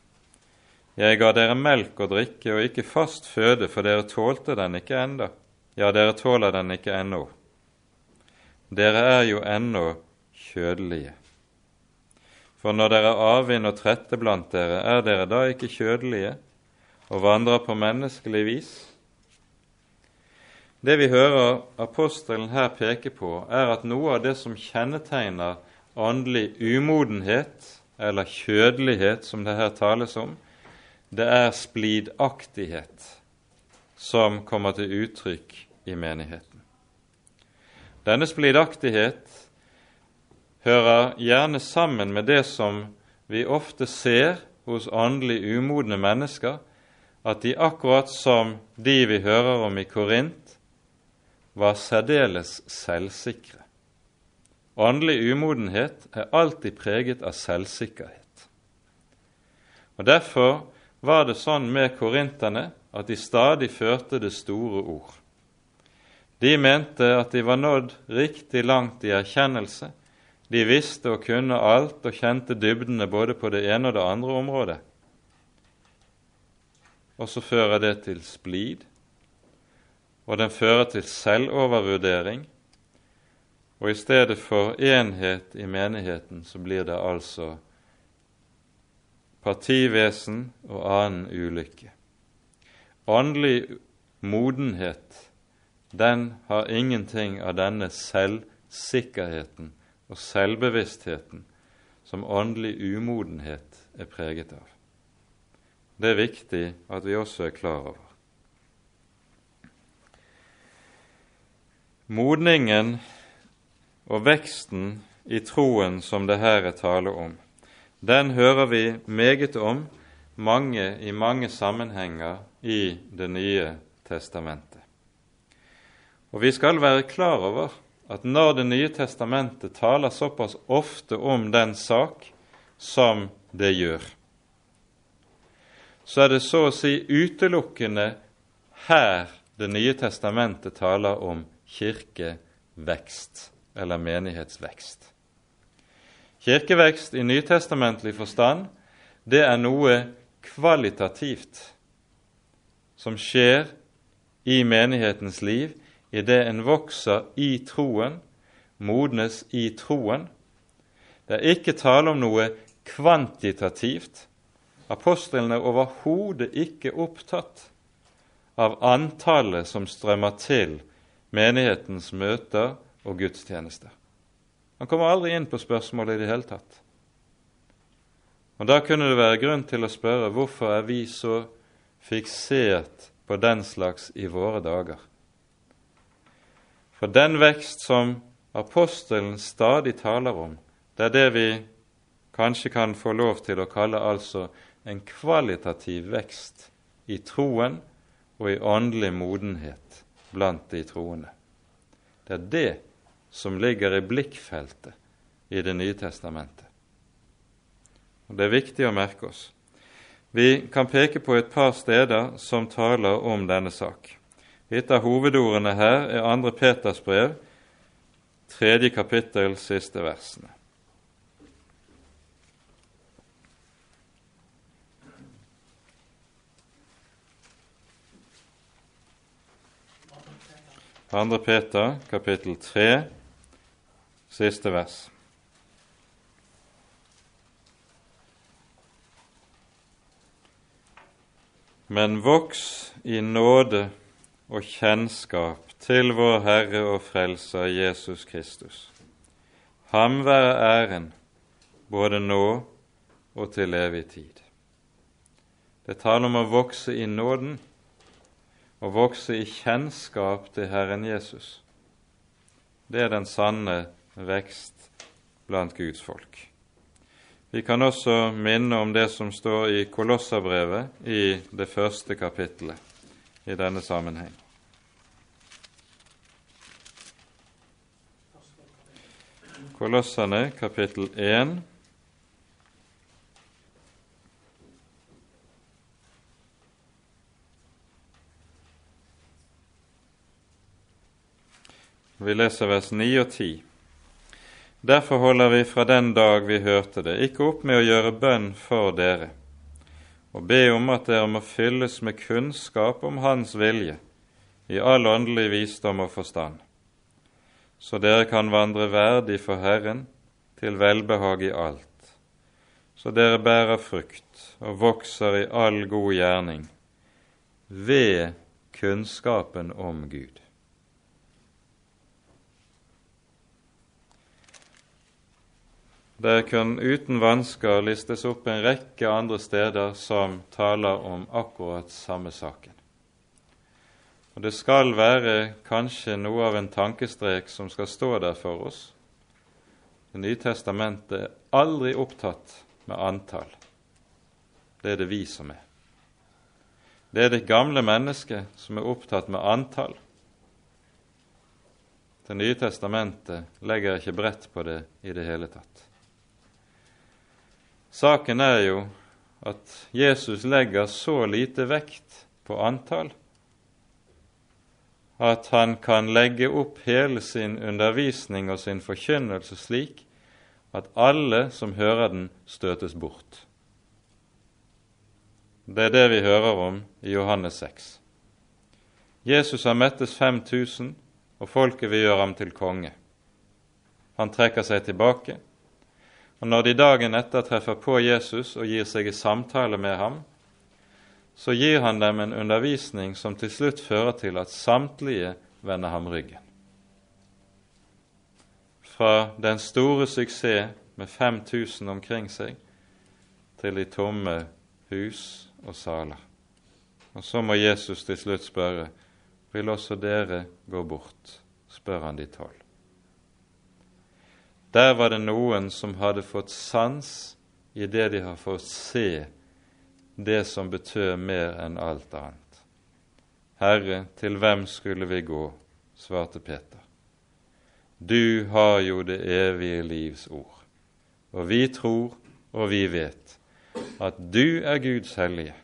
Jeg ga dere melk og drikke og ikke fast føde, for dere tålte den ikke enda. Ja, dere tåler den ikke ennå. Dere er jo ennå kjødelige. For når dere er avvind og trette blant dere, er dere da ikke kjødelige og vandrer på menneskelig vis? Det vi hører apostelen her peke på, er at noe av det som kjennetegner åndelig umodenhet, eller kjødelighet, som det her tales om, det er splidaktighet som kommer til uttrykk i menigheten. Denne splidaktighet hører gjerne sammen med det som vi ofte ser hos åndelig umodne mennesker, at de akkurat som de vi hører om i Korint, var særdeles selvsikre. Åndelig umodenhet er alltid preget av selvsikkerhet. Og Derfor var det sånn med korinterne at de stadig førte det store ord. De mente at de var nådd riktig langt i erkjennelse. De visste og kunne alt og kjente dybdene både på det ene og det andre området. Og så fører det til splid, og den fører til selvovervurdering. Og i stedet for enhet i menigheten så blir det altså partivesen og annen ulykke. Åndelig modenhet, den har ingenting av denne selvsikkerheten og selvbevisstheten som åndelig umodenhet er preget av. Det er viktig at vi også er klar over. Modningen og veksten i troen som det her er tale om, den hører vi meget om mange i mange sammenhenger i Det nye testamentet. Og vi skal være klar over at når Det nye testamentet taler såpass ofte om den sak som det gjør, så er det så å si utelukkende her Det nye testamentet taler om kirkevekst eller menighetsvekst. Kirkevekst i nytestamentlig forstand, det er noe kvalitativt som skjer i menighetens liv idet en vokser i troen, modnes i troen. Det er ikke tale om noe kvantitativt. Apostelen er overhodet ikke opptatt av antallet som strømmer til menighetens møter og gudstjenester. Han kommer aldri inn på spørsmålet i det hele tatt. Og Da kunne det være grunn til å spørre hvorfor er vi så fiksert på den slags i våre dager? For den vekst som apostelen stadig taler om, det er det vi kanskje kan få lov til å kalle altså en kvalitativ vekst i troen og i åndelig modenhet blant de troende. Det er det som ligger i blikkfeltet i Det nye testamentet. Og Det er viktig å merke oss. Vi kan peke på et par steder som taler om denne sak. Et av hovedordene her er 2. Peters brev, tredje kapittel, siste versene. 2. Peter, kapittel 3, siste vers. Men voks i nåde og kjennskap til vår Herre og Frelser Jesus Kristus. Ham være æren både nå og til evig tid. Det taler om å vokse i nåden, og vokse i kjennskap til Herren Jesus. Det er den sanne vekst blant Guds folk. Vi kan også minne om det som står i Kolosserbrevet i det første kapittelet i denne sammenheng. Kolossene kapittel 1 Vi leser vers 9 og 10. Derfor holder vi fra den dag vi hørte det, ikke opp med å gjøre bønn for dere, og be om at dere må fylles med kunnskap om Hans vilje, i all åndelig visdom og forstand, så dere kan vandre verdig for Herren, til velbehag i alt, så dere bærer frukt og vokser i all god gjerning, ved kunnskapen om Gud. Det kan uten vansker listes opp en rekke andre steder som taler om akkurat samme saken. Og Det skal være kanskje noe av en tankestrek som skal stå der for oss. Det nye testamentet er aldri opptatt med antall. Det er det vi som er. Det er det gamle mennesket som er opptatt med antall. Det nye testamentet legger ikke bredt på det i det hele tatt. Saken er jo at Jesus legger så lite vekt på antall at han kan legge opp hele sin undervisning og sin forkynnelse slik at alle som hører den, støtes bort. Det er det vi hører om i Johannes 6. Jesus har mettes 5000, og folket vil gjøre ham til konge. Han trekker seg tilbake. Og når de dagen etter treffer på Jesus og gir seg i samtale med ham, så gir han dem en undervisning som til slutt fører til at samtlige vender ham ryggen. Fra den store suksess med 5000 omkring seg til de tomme hus og saler. Og så må Jesus til slutt spørre vil også dere gå bort, spør han de tolv. Der var det noen som hadde fått sans i det de har fått se det som betød mer enn alt annet. Herre, til hvem skulle vi gå? svarte Peter. Du har jo det evige livs ord, og vi tror og vi vet at du er Guds hellige.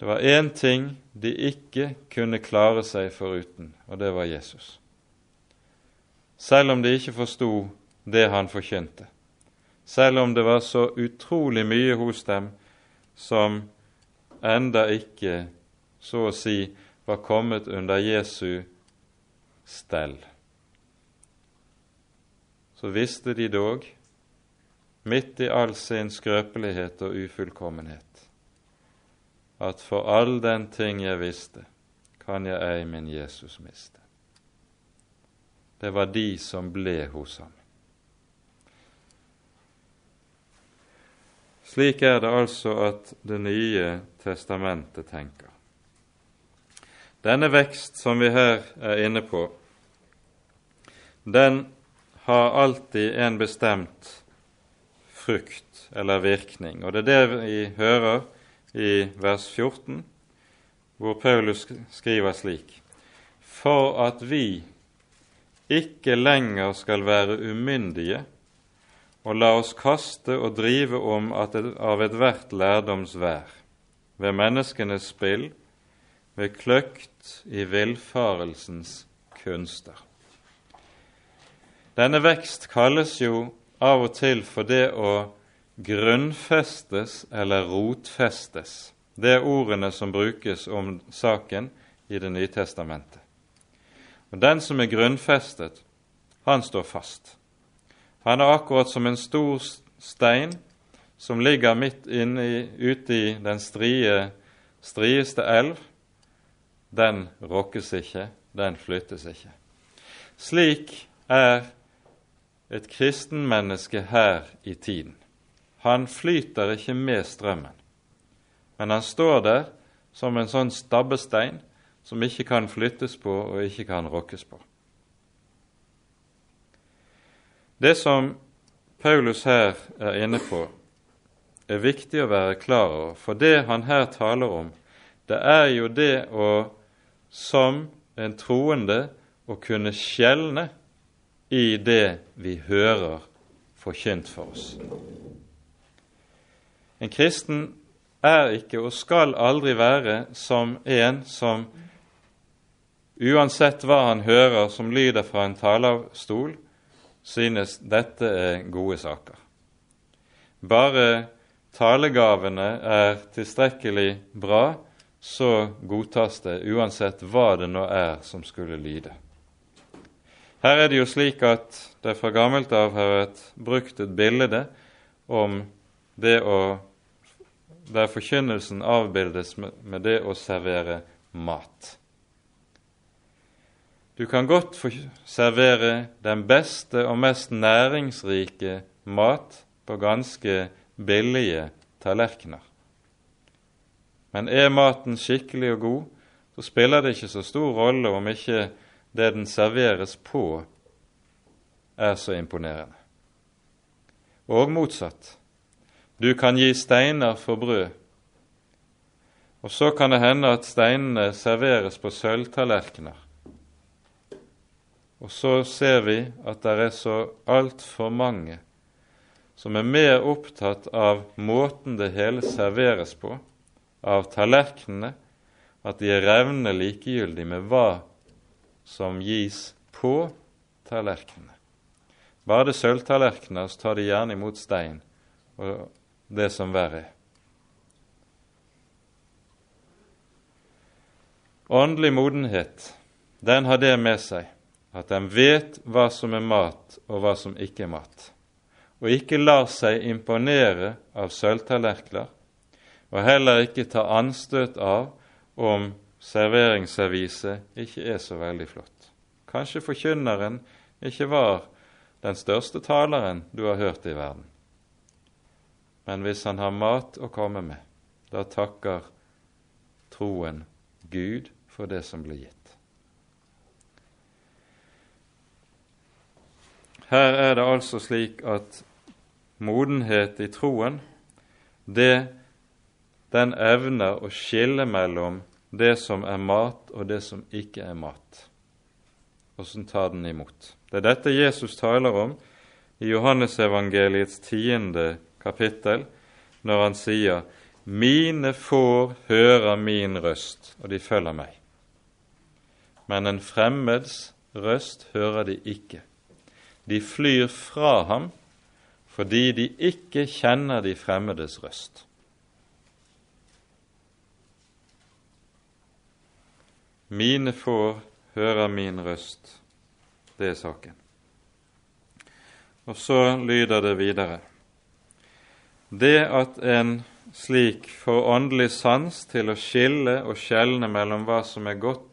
Det var én ting de ikke kunne klare seg foruten, og det var Jesus selv om de ikke forsto det han forkynte, selv om det var så utrolig mye hos dem som enda ikke, så å si, var kommet under Jesu stell. Så visste de dog, midt i all sin skrøpelighet og ufullkommenhet, at for all den ting jeg visste, kan jeg ei min Jesus miste det var de som ble hos ham. Slik er det altså at Det nye testamentet tenker. Denne vekst som vi her er inne på, den har alltid en bestemt frukt eller virkning. Og det er det vi hører i vers 14, hvor Paulus skriver slik.: For at vi ikke lenger skal være umyndige og la oss kaste og drive om av ethvert lærdomsvær, ved menneskenes spill, ved kløkt i villfarelsens kunster. Denne vekst kalles jo av og til for det å grunnfestes eller rotfestes. Det er ordene som brukes om saken i Det nye testamentet. Og Den som er grunnfestet, han står fast. Han er akkurat som en stor stein som ligger midt inne ute i den strie, strieste elv, den rokkes ikke, den flyttes ikke. Slik er et kristenmenneske her i tiden. Han flyter ikke med strømmen, men han står der som en sånn stabbestein som ikke kan flyttes på og ikke kan rokkes på. Det som Paulus her er inne på, er viktig å være klar over, for det han her taler om, det er jo det å som en troende å kunne skjelne i det vi hører forkynt for oss. En kristen er ikke og skal aldri være som en som uansett hva han hører som lyder fra en talerstol, synes dette er gode saker. Bare talegavene er tilstrekkelig bra, så godtas det, uansett hva det nå er som skulle lyde. Her er det jo slik at det fra gammelt av har vært brukt et bilde om det å der forkynnelsen avbildes med det å servere mat. Du kan godt servere den beste og mest næringsrike mat på ganske billige tallerkener. Men er maten skikkelig og god, så spiller det ikke så stor rolle om ikke det den serveres på, er så imponerende. Og motsatt. Du kan gi steiner for brød, og så kan det hende at steinene serveres på sølvtallerkener. Og så ser vi at det er så altfor mange som er mer opptatt av måten det hele serveres på, av tallerkenene, at de er revnende likegyldige med hva som gis på tallerkenene. Bare det sølvtallerkener, så tar de gjerne imot stein og det som verre er. Åndelig modenhet, den har det med seg at den vet hva som er mat og hva som ikke er mat, og ikke lar seg imponere av sølvtallerkener, og heller ikke ta anstøt av om serveringsserviset ikke er så veldig flott. Kanskje forkynneren ikke var den største taleren du har hørt i verden. Men hvis han har mat å komme med, da takker troen Gud for det som blir gitt. Her er det altså slik at modenhet i troen, det den evner å skille mellom det som er mat, og det som ikke er mat. Åssen tar den imot? Det er dette Jesus taler om i Johannesevangeliets tiende kapittel, når han sier:" Mine får høre min røst, og de følger meg. Men en fremmeds røst hører de ikke. De flyr fra ham fordi de ikke kjenner de fremmedes røst. Mine får hører min røst. Det er saken. Og så lyder det videre. Det at en slik får åndelig sans til å skille og skjelne mellom hva som er godt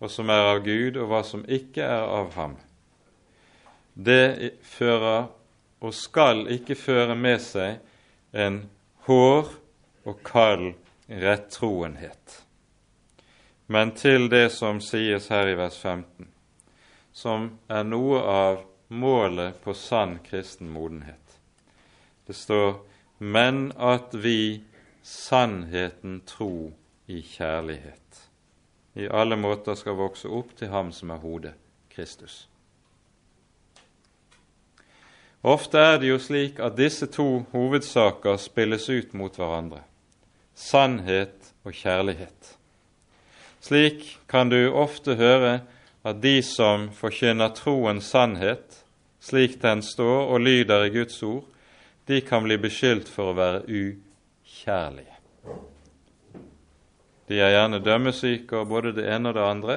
og som er av Gud, og hva som ikke er av ham, det fører og skal ikke føre med seg en hår og kald rettroenhet, men til det som sies her i vers 15, som er noe av målet på sann kristen modenhet. Det står 'men at vi sannheten tro i kjærlighet', i alle måter skal vokse opp til ham som er hodet, Kristus. Ofte er det jo slik at disse to hovedsaker spilles ut mot hverandre sannhet og kjærlighet. Slik kan du ofte høre at de som forkynner troens sannhet, slik den står og lyder i Guds ord, de kan bli beskyldt for å være ukjærlige. De er gjerne dømmesyke av både det ene og det andre.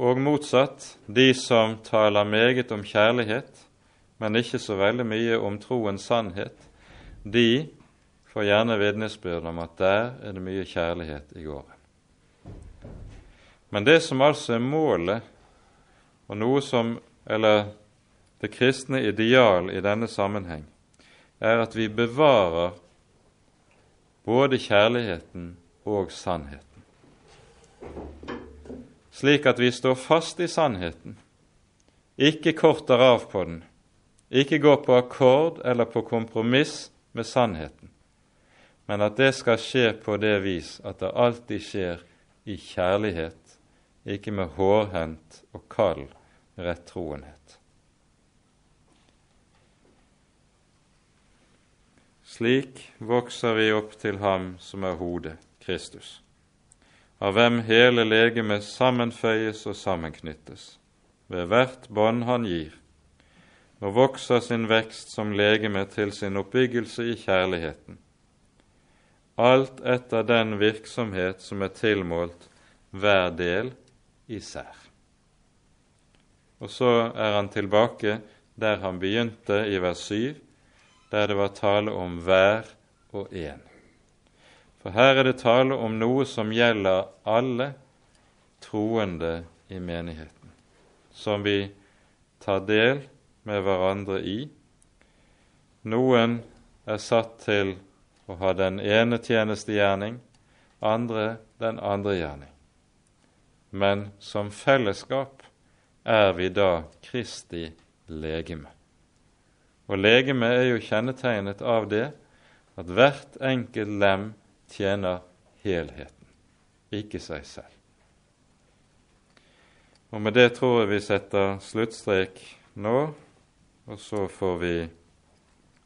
Og motsatt, de som taler meget om kjærlighet, men ikke så veldig mye om troens sannhet, de får gjerne vitnesbyrd om at der er det mye kjærlighet i gården. Men det som altså er målet, og noe som eller det kristne ideal i denne sammenheng, er at vi bevarer både kjærligheten og sannheten. Slik at vi står fast i sannheten, ikke korter av på den, ikke går på akkord eller på kompromiss med sannheten, men at det skal skje på det vis at det alltid skjer i kjærlighet, ikke med hårhendt og kald rettroenhet. Slik vokser vi opp til Ham som er hodet, Kristus, av hvem hele legemet sammenføyes og sammenknyttes, ved hvert bånd Han gir, og vokser sin vekst som legeme til sin oppbyggelse i kjærligheten, alt etter den virksomhet som er tilmålt hver del især. Og så er han tilbake der han begynte i vers 7, der det var tale om hver og en. For her er det tale om noe som gjelder alle troende i menigheten, som vi tar del med hverandre i. Noen er satt til å ha den ene tjenestegjerning, andre den andre gjerning. Men som fellesskap er vi da Kristi legeme. Og legeme er jo kjennetegnet av det at hvert enkelt lem tjener helheten, ikke seg selv. Og med det tror jeg vi setter sluttstrek nå, og så får vi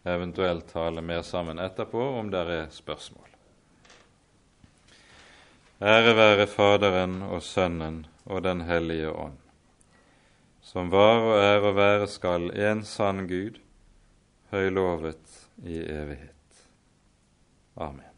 eventuelt tale mer sammen etterpå om det er spørsmål. Ære være Faderen og Sønnen og Den hellige ånd, som var og er og være skal en sann Gud, høylovet i evighet. Amen.